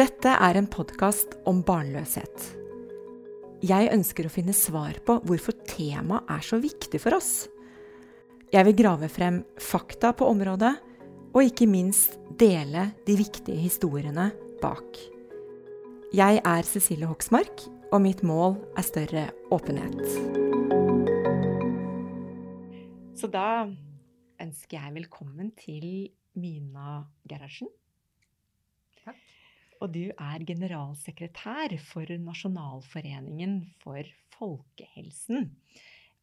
Dette er en podkast om barnløshet. Jeg ønsker å finne svar på hvorfor temaet er så viktig for oss. Jeg vil grave frem fakta på området, og ikke minst dele de viktige historiene bak. Jeg er Cecilie Hoksmark, og mitt mål er større åpenhet. Så da ønsker jeg velkommen til Mina Gerhardsen. Takk. Og du er generalsekretær for Nasjonalforeningen for folkehelsen.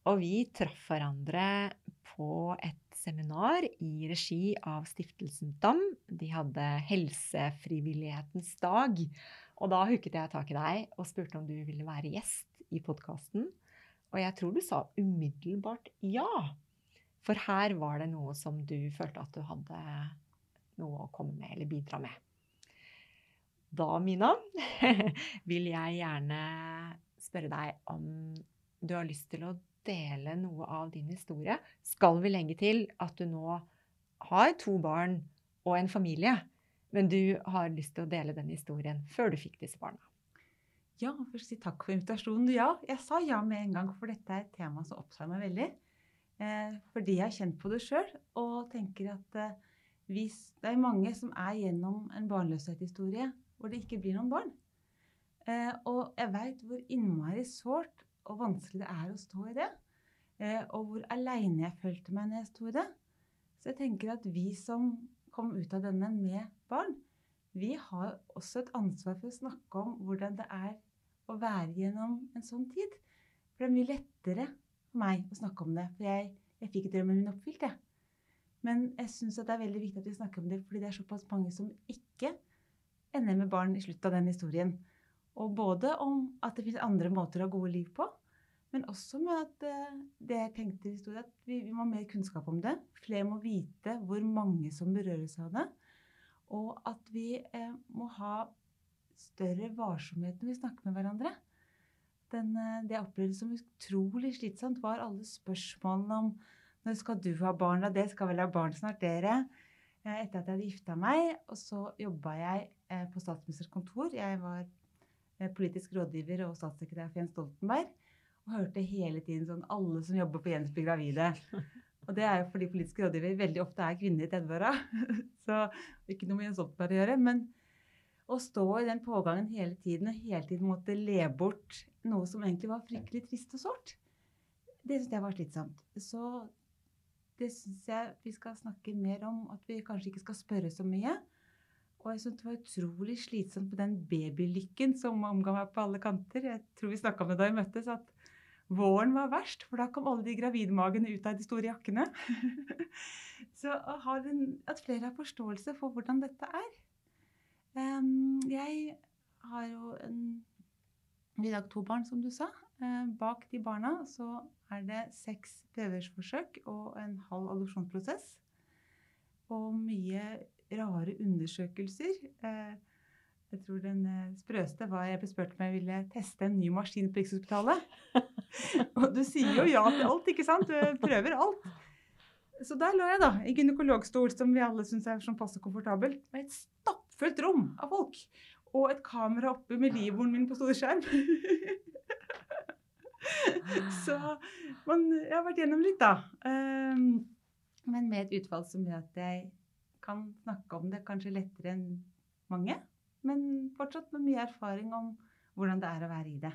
Og vi traff hverandre på et seminar i regi av Stiftelsen DAM. De hadde Helsefrivillighetens dag. Og da hooket jeg tak i deg og spurte om du ville være gjest i podkasten. Og jeg tror du sa umiddelbart ja. For her var det noe som du følte at du hadde noe å komme med eller bidra med. Da, Mina, vil jeg gjerne spørre deg om du har lyst til å dele noe av din historie. Skal vi legge til at du nå har to barn og en familie, men du har lyst til å dele den historien før du fikk disse barna? Ja, først si takk for invitasjonen. Ja, jeg sa ja med en gang, for dette er et tema som opptar meg veldig. Eh, fordi jeg har kjent på det sjøl og tenker at eh, hvis det er mange som er gjennom en barnløshetshistorie hvor det ikke blir noen barn. Eh, og jeg veit hvor innmari sårt og vanskelig det er å stå i det. Eh, og hvor aleine jeg følte meg når jeg sto i det. Så jeg tenker at vi som kom ut av denne med barn, vi har også et ansvar for å snakke om hvordan det er å være gjennom en sånn tid. For det er mye lettere for meg å snakke om det. For jeg, jeg fikk drømmen min oppfylt, jeg. Men jeg syns det er veldig viktig at vi snakker om det, fordi det er såpass mange som ikke ender med barn i slutten av den historien. Og både om at det finnes andre måter å ha gode liv på, men også med at eh, det jeg tenkte i historien, at vi, vi må ha mer kunnskap om det. Flere må vite hvor mange som berøres av det. Og at vi eh, må ha større varsomhet når vi snakker med hverandre den, eh, det jeg opplevde som utrolig slitsomt, var alle spørsmålene om når skal du ha barn, og det skal vel ha barn snart, dere. Eh, etter at jeg hadde gifta meg, og så jobba jeg på statsministerens kontor. Jeg var politisk rådgiver og statssekretær for Jens Stoltenberg. Og hørte hele tiden sånn alle som jobber på Jens blir gravide. Og det er jo fordi politiske rådgivere veldig ofte er kvinner i 30-åra. Så ikke noe med Jens Stoltenberg å gjøre. Men å stå i den pågangen hele tiden og hele tiden måtte le bort noe som egentlig var fryktelig trist og sårt. Det syns jeg var slitsomt. Så det syns jeg vi skal snakke mer om. At vi kanskje ikke skal spørre så mye. Og jeg syntes det var utrolig slitsomt med den babylykken som omga meg på alle kanter. Jeg tror vi snakka om det da vi møttes, at våren var verst. For da kom alle de gravidmagene ut av de store jakkene. så at flere har forståelse for hvordan dette er. Um, jeg har jo en i dag to barn, som du sa. Eh, bak de barna så er det seks prøveforsøk og en halv adopsjonsprosess. Og mye rare undersøkelser. Eh, jeg tror den eh, sprøeste var jeg ble spurt om jeg ville teste en ny maskin på Rikshospitalet. og du sier jo ja til alt, ikke sant? Du prøver alt. Så der lå jeg, da, i gynekologstol, som vi alle syns er sånn passe komfortabelt, med et stappfullt rom av folk og et kamera oppe med livmoren min på storskjerm. så man, jeg har vært gjennom litt, da. Men med et utfall som gjør at jeg kan snakke om det kanskje lettere enn mange. Men fortsatt med mye erfaring om hvordan det er å være i det.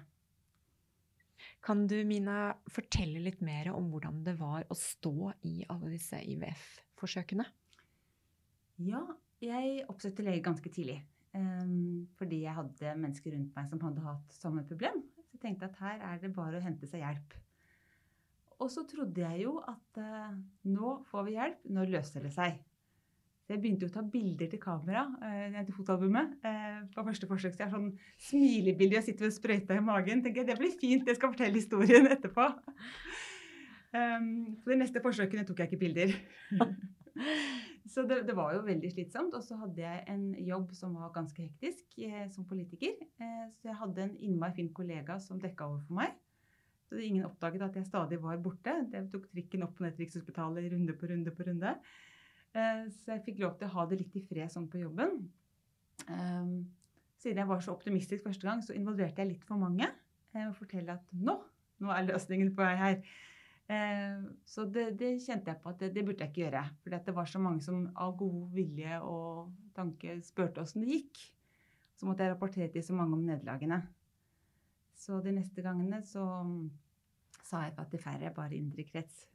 Kan du, Mina, fortelle litt mer om hvordan det var å stå i alle disse IVF-forsøkene? Ja, jeg oppsøkte lege ganske tidlig. Um, fordi jeg hadde mennesker rundt meg som hadde hatt samme problem. Så jeg tenkte at her er det bare å hente seg hjelp. Og så trodde jeg jo at uh, nå får vi hjelp, nå løser det seg. Så jeg begynte å ta bilder til kamera eh, til fotoalbumet. Eh, på første forsøk så jeg har sånn smilebilde jeg sitter med sprøyta i magen. tenker jeg, Det blir fint, jeg skal fortelle historien etterpå. Um, for de neste forsøkene tok jeg ikke bilder. Så det, det, var jo veldig slitsomt. Og så hadde jeg en jobb som var ganske hektisk eh, som politiker. Eh, så jeg hadde en innmari fin kollega som dekka over for meg. Så ingen oppdaget at jeg stadig var borte. Jeg tok trikken opp på Nettrikshospitalet, runde på runde på runde. Eh, så jeg fikk lov til å ha det litt i fred sånn på jobben. Eh, siden jeg var så optimistisk første gang, så involverte jeg litt for mange. Eh, og fortelle at nå, nå er løsningen på vei her. Eh, så det, det, kjente jeg på at det, det burde jeg ikke gjøre. For det var så mange som av god vilje og tanke spurte åssen det gikk. Så måtte jeg rapportere til så mange om nederlagene. Så de neste gangene så mm, sa jeg at det færre, bare indre krets.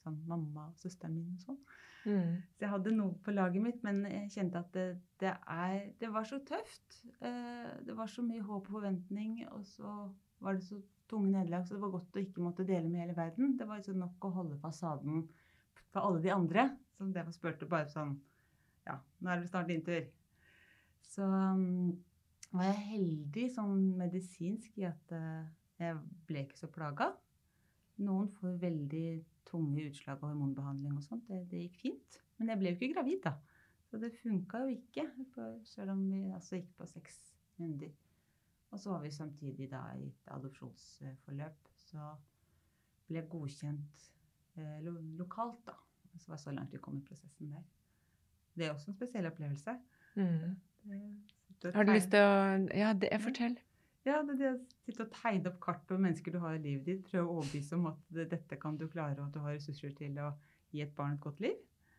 Sånn mamma og søsteren min og sånn. Mm. Så jeg hadde noe på laget mitt, men jeg kjente at det, det, er, det var så tøft. Eh, det var så mye håp og forventning, og så var det så tunge nederlag, så det var godt å ikke måtte dele med hele verden. Det var liksom nok å holde fasaden for alle de andre. Så det var spurte bare sånn Ja, nå er det snart din tur. Så um, var jeg heldig sånn medisinsk i at uh, jeg ble ikke så plaga. Noen får veldig tunge utslag av hormonbehandling og sånt. Det, det, gikk fint. Men jeg ble jo ikke gravid, da. Så det funka jo ikke, selv om vi altså gikk på seks runder. Og så var vi samtidig da i et adopsjonsforløp. Så ble godkjent eh, lo lokalt, da. Så var det så langt vi kom i prosessen der. Det er også en spesiell opplevelse. Mm. Det, har du lyst til å Ja, det, fortell. Ja, det, det å sitte og tegne opp kart over mennesker du har i livet ditt, prøve å overbevise om at det, dette kan du klare, og at du har ressurser til å gi et barn et godt liv.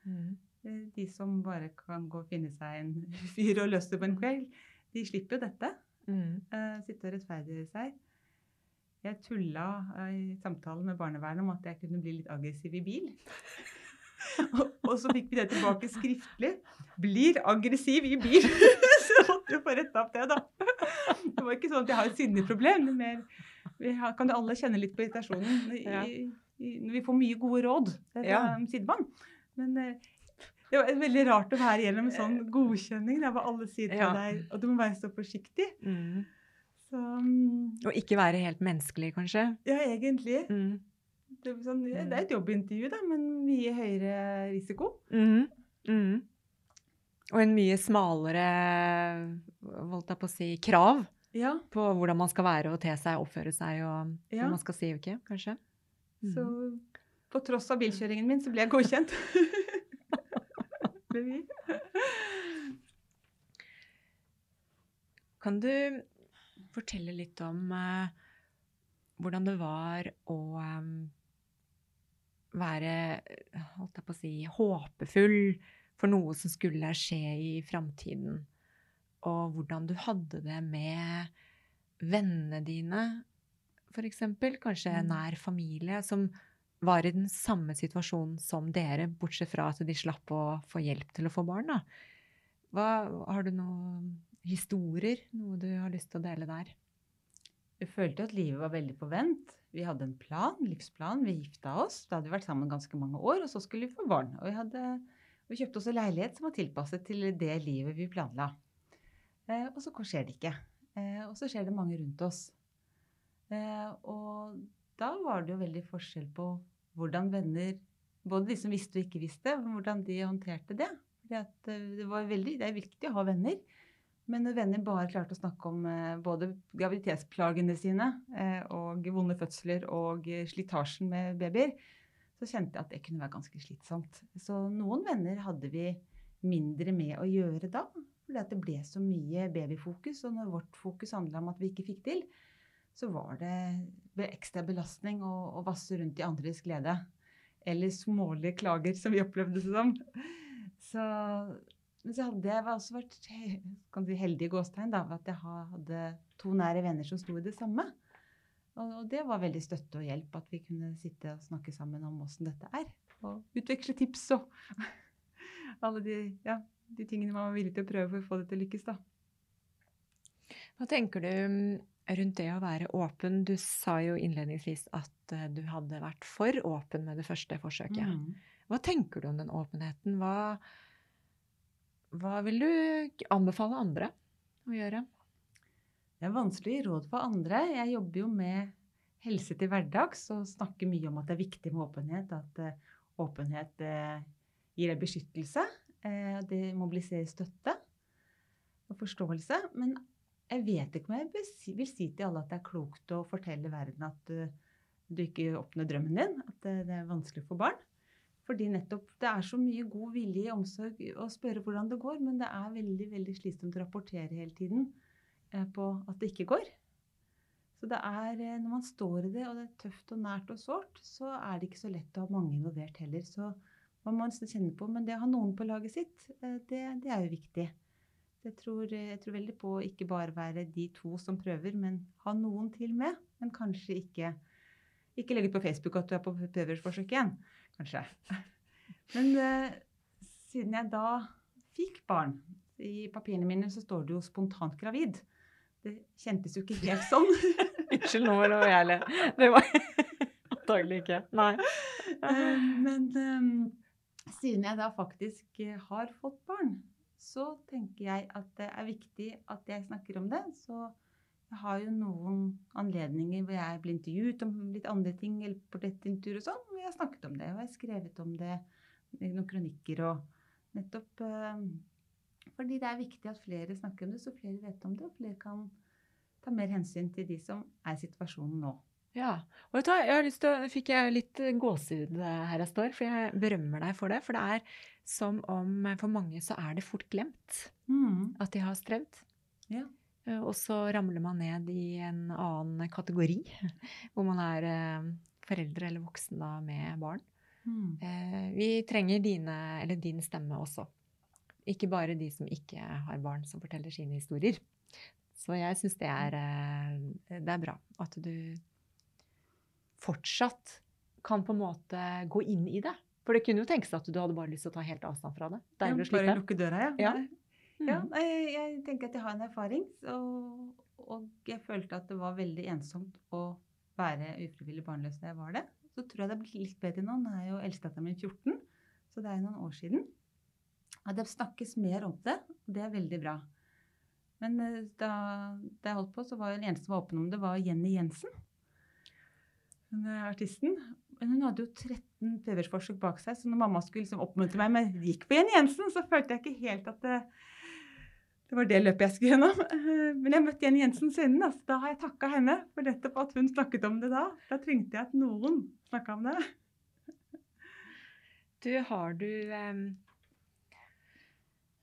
Mm. Eh, de som bare kan gå og finne seg en fyr og løse det på en kveld, de slipper jo dette. Mm. Uh, sitte og rettferdiggjøre seg. Jeg tulla uh, i samtalen med barnevernet om at jeg kunne bli litt aggressiv i bil. og, og, så fikk vi det tilbake skriftlig. 'Blir aggressiv i bil'. så måtte vi få retta opp det, da. det var ikke sånn at jeg har et sinneproblem. problem. mer vi har, kan alle kjenne litt på irritasjonen når, ja. vi får mye gode råd fra ja. sidemann. Men uh, det var veldig rart å være gjennom en sånn godkjenning der hvor alle sier til ja. deg at du må være så forsiktig. Mm. Så, um, og ikke være helt menneskelig, kanskje? Ja, egentlig. Mm. Det, er sånn, det, er et jobbintervju, da, men mye høyere risiko. Mm. mm. Og en mye smalere holdt jeg på å si, krav ja. på hvordan man skal være og te seg, oppføre seg og ja. hva man skal si og ikke, kanskje. Så mm. på tross av bilkjøringen min, så ble jeg godkjent. Kan du fortelle litt om uh, hvordan det var å um, være holdt jeg på å si, håpefull for noe som skulle skje i framtiden? Og hvordan du hadde det med vennene dine, f.eks. Kanskje mm. nær familie, som var i den samme situasjonen som dere, bortsett fra at de slapp å få hjelp til å få barn. Hva, har du noen historier, noe du har lyst til å dele der? Jeg følte at livet var veldig på vent. Vi hadde en plan, livsplan. Vi gifta oss. Da hadde vi vært sammen ganske mange år, og så skulle vi få barn. Og vi, hadde, vi kjøpte også leilighet som var tilpasset til det livet vi planla. Eh, og så skjer det ikke. Eh, og så skjer det mange rundt oss. Eh, og da var det jo veldig forskjell på hvordan venner, både de som visste og ikke visste, hvordan de håndterte det. Det, veldig, det er viktig å ha venner. Men når venner bare klarte å snakke om både graviditetsplagene sine og vonde fødsler og slitasjen med babyer, så kjente jeg at det kunne være ganske slitsomt. Så noen venner hadde vi mindre med å gjøre da. Fordi det ble så mye babyfokus. Og når vårt fokus handla om at vi ikke fikk til, så var det ekstra belastning å, å vasse rundt i andres glede. Eller smålige klager, som vi opplevde det som. Så, men så hadde jeg også vært kan si, heldig i gåstegn da, at jeg hadde to nære venner som sto i det samme. Og, det var veldig støtte og hjelp at vi kunne sitte og snakke sammen om åssen dette er. Og utveksle tips og alle de, ja, de tingene man var villig til å prøve for å få det til å lykkes. da. Hva tenker du rundt det å være åpen. Du sa jo innledningsvis at uh, du hadde vært for åpen med det første forsøket. Mm. Hva tenker du om den åpenheten? Hva, hva vil du anbefale andre å gjøre? Det er vanskelig å gi råd for andre. Jeg jobber jo med helse til hverdags og snakker mye om at det er viktig med åpenhet. At uh, åpenhet uh, gir deg beskyttelse. det mobiliserer støtte og forståelse. Men jeg vet ikke om jeg vil si til alle at det er klokt å fortelle verden at du ikke oppnår drømmen din. At det er vanskelig for barn. Fordi nettopp det er så mye god vilje i omsorg å spørre hvordan det går, men det er veldig veldig slitsomt å rapportere hele tiden. Eh, på at det ikke går. Så det er, eh, når man står i det, og det er tøft og nært og sårt, så er det ikke så lett å ha mange involvert heller. Så man må nesten kjenne på, Men det å ha noen på laget sitt, eh, det, det er jo viktig. Jeg tror, jeg tror, veldig på å ikke bare være de to som prøver, men ha noen til med. Men kanskje ikke, ikke legge ut på Facebook at du er på prøveforsøk igjen. Kanskje. Men uh, siden jeg da fikk barn I papirene mine så står det jo 'spontant gravid'. Det kjentes jo ikke helt sånn. Unnskyld, nå må jeg le. Det var antagelig ikke. Nei. Uh, men um, siden jeg da faktisk har fått barn, så tenker jeg at det er viktig at jeg snakker om det. Så jeg har jo noen anledninger hvor jeg blir intervjuet om litt andre ting, eller på portrettintervjuer og sånn, hvor jeg har snakket om det. Og jeg har skrevet om det i noen kronikker og nettopp uh, fordi det er viktig at flere snakker om det, så flere vet om det, og flere kan ta mer hensyn til de som er i situasjonen nå. Ja. Og jeg har lyst til fikk jeg litt gåsehud her jeg står, for jeg berømmer deg for det. For det er som om for mange så er det fort glemt mm. at de har strevd. Ja. Eh, og så ramler man ned i en annen kategori, hvor man er eh, foreldre eller voksen da med barn. Mm. Eh, vi trenger dine, eller din stemme også. Ikke bare de som ikke har barn, som forteller sine historier. Så jeg syns det, det er bra at du fortsatt kan på en måte gå inn i det. For det kunne jo tenkes at du hadde bare lyst til å ta helt avstand fra det. Ja. Bare lukke døra, ja. ja. Mm. ja jeg, jeg, tenker at jeg har en erfaring, og, og, jeg følte at det var veldig ensomt å være ufrivillig barnløs da jeg var det. Så tror jeg det har blitt litt bedre nå. Nå er jo eldstedatteren min 14, så det er noen år siden. At det snakkes mer om det, og det er veldig bra. Men eh, da, jeg holdt på, så var den eneste som var åpen om det, var Jenny Jensen den artisten. Men hun hadde jo 13 prøveforsøk bak seg, så når mamma skulle liksom oppmuntre meg med 'gikk på Jenny Jensen', så følte jeg ikke helt at det, det var det løpet jeg skulle gjennom. Men jeg møtte Jenny Jensen senere. Altså, da har jeg takka henne for nettopp at hun snakket om det da. Da trengte jeg at noen snakka om det. Du, har du um,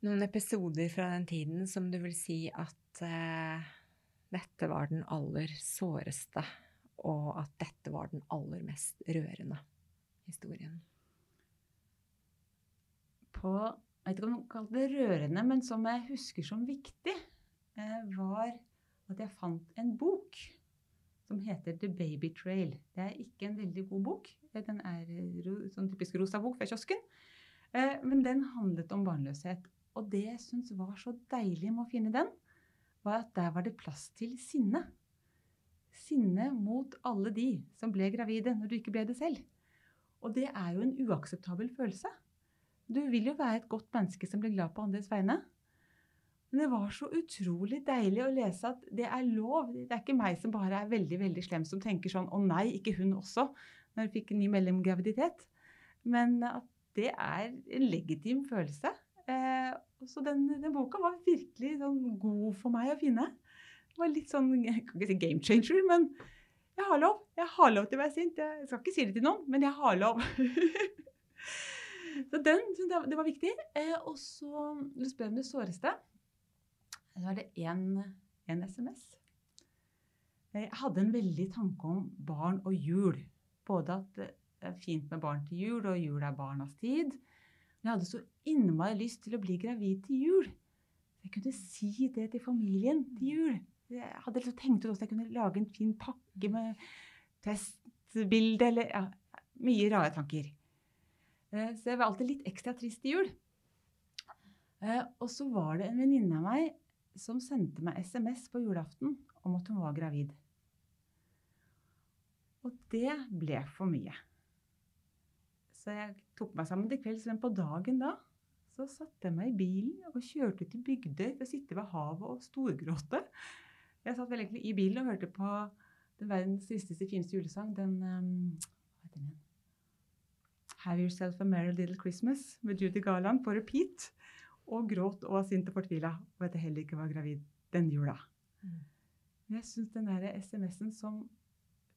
noen episoder fra den tiden som du vil si at eh, dette var den aller såreste og at dette var den aller mest rørende historien. På Jeg vet ikke om man kaller det rørende, men som jeg husker som viktig, eh, var at jeg fant en bok som heter The Baby Trail. Det er ikke en veldig god bok. Den er sånn typisk rosa bok fra kiosken. Eh, men den handlet om barnløshet. Og det jeg syntes var så deilig med å finne den, var at der var det plass til sinne sinne mot alle de som ble gravide når du ikke ble det selv. Og det er jo en uakseptabel følelse. Du vil jo være et godt menneske som blir glad på andres vegne. Men det var så utrolig deilig å lese at det er lov. Det er ikke meg som bare er veldig veldig slem, som tenker sånn 'Å nei, ikke hun også', når hun fikk en ny mellomgraviditet. Men at det er en legitim følelse. Eh, så den, den, boka var virkelig sånn god for meg å finne. Det var litt sånn Jeg kan ikke si game changer, men jeg har lov. Jeg har lov til å være sint. Jeg skal ikke si det til noen, men jeg har lov. så den, det var viktig. Eh, og så spør om det såreste. Da var det én SMS. Jeg hadde en veldig tanke om barn og jul. Både at det er fint med barn til jul, og jul er barnas tid. Jeg hadde så innmari lyst til å bli gravid til jul. Jeg kunne si det til familien til jul. Jeg hadde liksom tenkt ut at jeg kunne lage en fin pakke med testbilde eller ja, Mye rare tanker. Eh, så jeg var alltid litt ekstra trist til jul. Eh, og så var det en venninne av meg som sendte meg SMS på julaften om at hun var gravid. Og det ble for mye. Så jeg tok meg sammen til kvelds, men på dagen da så satte jeg meg i bilen og kjørte til Bygdøy for å sitte ved havet og storgråte. Jeg satt vel egentlig i bilen og hørte på den verdens tristeste, fineste julesang. Den um, Hva heter den? Have Yourself a Merry Little Christmas med Judy Garland på repeat. Og gråt og var sint og fortvila og at jeg heller ikke var gravid den jula. Mm. Jeg syns den der SMS-en som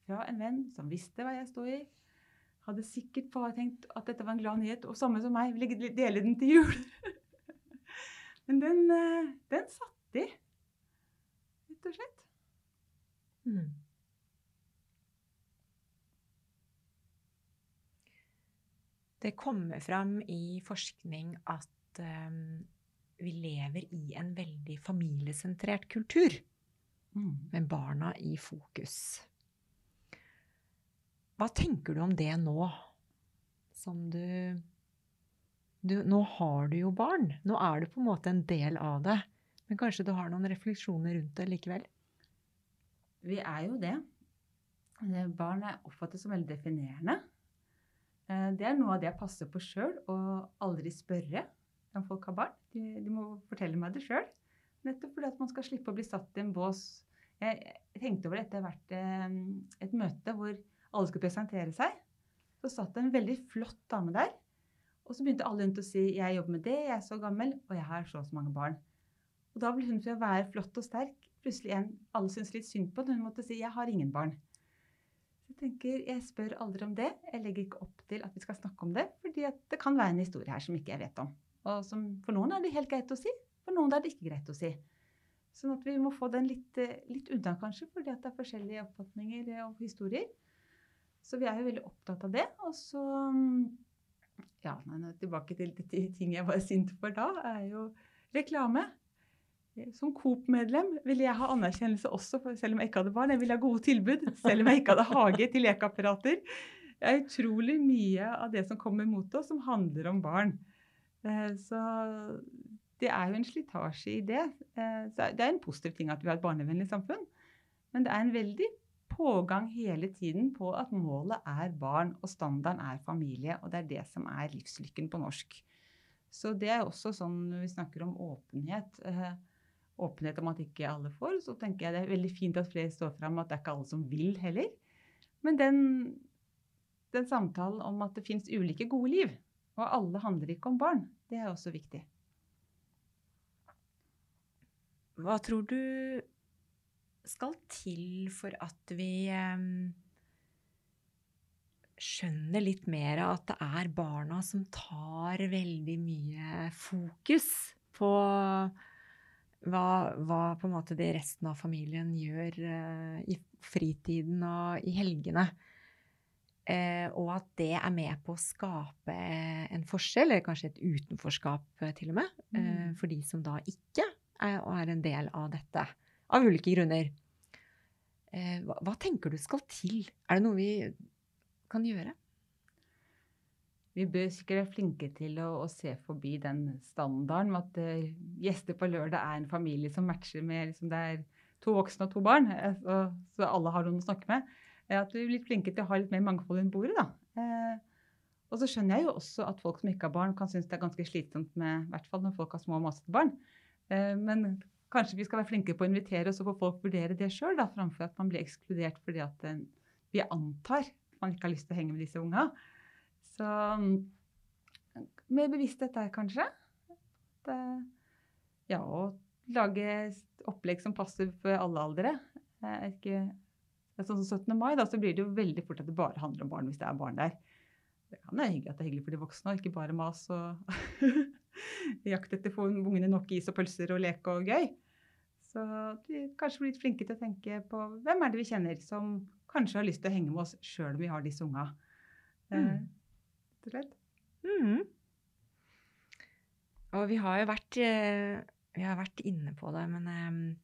fra en venn som visste hva jeg sto i, hadde sikkert bare tenkt at dette var en glad nyhet, og samme som meg, ville dele den til jul. Men den, eh, den satt i, rett og slett. Mm. Det kommer fram i forskning at um, vi lever i en veldig familiesentrert kultur. Mm. Med barna i fokus. Hva tenker du om det nå, som du, du Nå har du jo barn. Nå er du på en måte en del av det. Men kanskje du har noen refleksjoner rundt det likevel? Vi er jo det. Barn er oppfattet som veldig definerende. Eh, Det er noe av det jeg passer på sjøl, å aldri spørre om folk har barn. De, de må fortelle meg det sjøl. Nettopp fordi at man skal slippe å bli satt i en bås. Jeg tenkte over dette hvert eh, et møte hvor alle skulle presentere seg. Så satt det en veldig flott dame der. Og så begynte alle rundt å si 'jeg jobber med det, jeg er så gammel, og jeg har så og så mange barn'. Og da ble hun fra å være flott og sterk plutselig en alle syntes litt synd på. Hun måtte si 'jeg har ingen barn'. Så jeg tenker, jeg spør aldri om det. Jeg legger ikke opp til at vi skal snakke om det, fordi det kan være en historie her som ikke jeg vet om. Og som for noen er det helt greit å si, for noen er det ikke greit å si. Sånn at vi må få den litt, eh, litt unna, kanskje, fordi det er forskjellige oppfatninger og historier. Så vi er jo veldig opptatt av det. Og så Ja, nei, tilbake til de ting jeg var sint for da, er jo reklame. Som Coop-medlem ville jeg ha anerkjennelse også, selv om jeg ikke hadde barn. Jeg ville ha gode tilbud, selv om jeg ikke hadde hage til lekeapparater. Det er utrolig mye av det som kommer mot oss, som handler om barn. Eh, Så det er jo en slitasje i det. Eh, Så det er en positiv ting at vi har et barnevennlig samfunn. Men det er en veldig pågang hele tiden på at målet er barn, og standarden er familie. Og det er det som er livslykken på norsk. Så det er også sånn når vi snakker om åpenhet. eh, Åpenhet om at ikke alle får, så tenker jeg det er veldig fint at flere står fram at det er ikke alle som vil heller. Men den, den samtalen om at det fins ulike gode liv, og alle handler ikke om barn, det er også viktig. Hva tror du skal til for at vi skjønner litt mer av at det er barna som tar veldig mye fokus på hva, hva på en måte det resten av familien gjør eh, i fritiden og i helgene? Eh, og at det er med på å skape en forskjell, eller kanskje et utenforskap eh, til og med, Mm. for de som da ikke er, er en del av dette. Av ulike grunner. Eh, hva, hva tenker du skal til? Er det noe vi kan gjøre? Vi bør sikkert være flinke til å, å se forbi den standarden med at uh, gjester på lørdag er en familie som matcher med liksom, det er to voksne og to barn, eh, så, så alle har noen å snakke med. At vi er litt flinke til å ha litt mer mangfold rundt bordet. da. Eh, og så skjønner jeg jo også at folk som ikke har barn, kan synes det er ganske slitsomt med, i hvert fall når folk har små og masete barn. Men kanskje vi skal være flinke på å invitere, og så får folk vurdere det sjøl, framfor at man blir ekskludert fordi at eh, vi antar at man ikke har lyst til å henge med disse unga. Så mm, mer bevissthet der, kanskje. Det, ja, og lage opplegg som passer for alle aldre. Er sånn som 17. mai, da, så blir det jo veldig fort at det bare handler om barn hvis det er barn der. Det kan være hyggelig at det er hyggelig for de voksne, og ikke bare mas og jakt etter å få ungene nok is og pølser og leke og gøy. Så vi kanskje blir litt flinke til å tenke på hvem er det vi kjenner som kanskje har lyst til å henge med oss sjøl om vi har disse unga. Eh, Mm. og slett. Mhm. Og vi har jo vært, eh, vi har vært inne på det, men eh,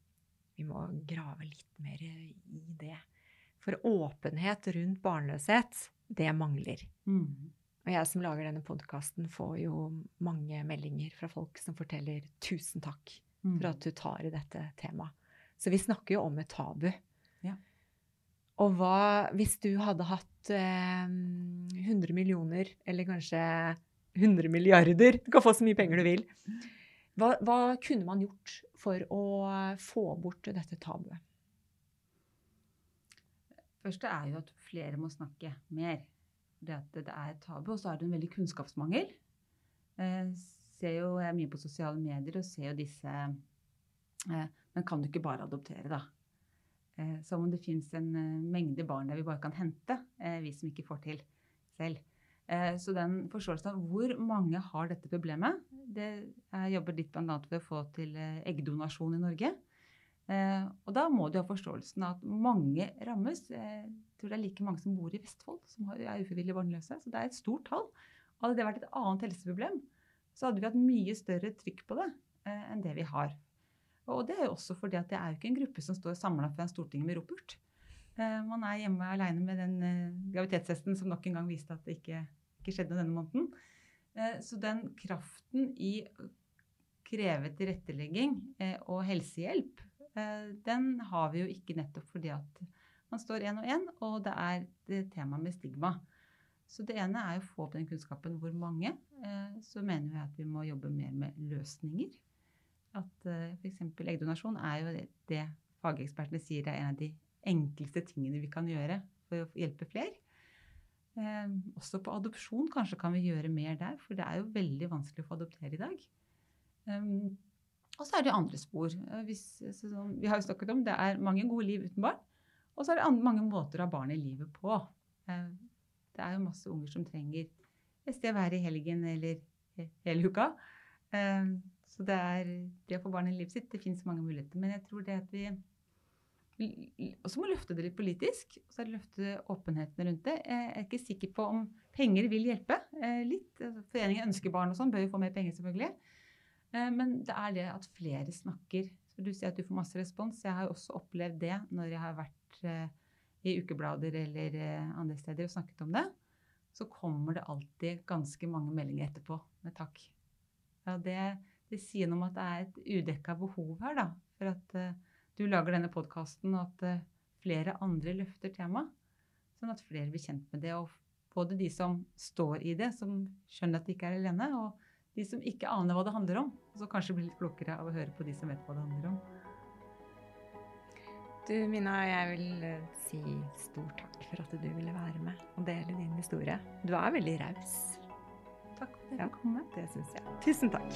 vi må grave litt mer i det. For åpenhet rundt barnløshet, det mangler. Mm. Og jeg som lager denne podkasten, får jo mange meldinger fra folk som forteller 'tusen takk Mm. For at du tar i dette temaet'. Så vi snakker jo om et tabu. Ja. Og hva hvis du hadde hatt eh, 100 millioner, eller kanskje 100 milliarder Du kan få så mye penger du vil. Hva, hva kunne man gjort for å få bort dette tabuet? første er jo at flere må snakke mer. Det at det er et tabu, og så er det en veldig kunnskapsmangel. Ser jo, jeg er mye på sosiale medier og ser jo disse eh, Men kan du ikke bare adoptere, da? Eh, som om det fins en eh, mengde barn der vi bare kan hente, eh, vi som ikke får til selv. Eh, så den forståelsen av hvor mange har dette problemet det, Jeg jobber litt bl.a. ved å få til eh, eggdonasjon i Norge. Og da må du ha forståelsen av at mange rammes. Jeg tror det er like mange som bor i Vestfold som er ufrivillig barnløse. Så det er et stort tall. Hadde det vært et annet helseproblem, så hadde vi hatt mye større trykk på det eh, enn det vi har. Og det er jo også fordi at det er jo ikke en gruppe som står samla foran Stortinget med ropert. Eh, man er hjemme aleine med den eh, graviditetstesten som nok en gang viste at det ikke, ikke skjedde denne måneden. Så den kraften i kreve tilrettelegging og helsehjelp, eh, den har vi jo ikke nettopp fordi at man står én og én, og det er det temaet med stigma. Så det ene er å få opp den kunnskapen hvor mange. Eh, så mener vi at vi må jobbe mer med løsninger. At eh, f.eks. eggdonasjon er jo det, fagekspertene sier er en av de enkleste tingene vi kan gjøre for å hjelpe flere. Eh, også på adopsjon kanskje kan vi gjøre mer der, for det er jo veldig vanskelig å få adoptere i dag. Og så er det andre spor. Hvis, så, vi har jo snakket om det er mange gode liv uten barn. Og så er det mange måter å ha barn i livet på. Eh, det er jo masse unger som trenger et sted å være i helgen eller hele uka. Eh, så det er det å få barn i livet sitt. Det fins mange muligheter. Men jeg tror det at vi også må løfte det litt politisk. Og så løfte åpenheten rundt det. Jeg er ikke sikker på om penger vil hjelpe. Eh, litt. Altså, foreningen ønsker barn og sånn, bør jo få mer penger, selvfølgelig. Men det er det at flere snakker. Så du sier at du får masse respons. Jeg har jo også opplevd det når jeg har vært Eh, i ukeblader eller eh, andre steder og snakket om det, så kommer det alltid ganske mange meldinger etterpå med takk. Ja, det, det sier noe om at det er et udekka behov her, da. For at uh, du lager denne podkasten, og at uh, flere andre løfter temaet. Sånn at flere blir kjent med det. Og både de som står i det, som skjønner at de ikke er alene, og de som ikke aner hva det handler om. Og så kanskje blir litt klokere av å høre på de som vet hva det handler om. Du Mina, jeg vil eh, si stor takk for at du ville være med og dele din historie. Du er veldig raus. Takk for at jeg fikk komme. Det syns jeg. Tusen takk.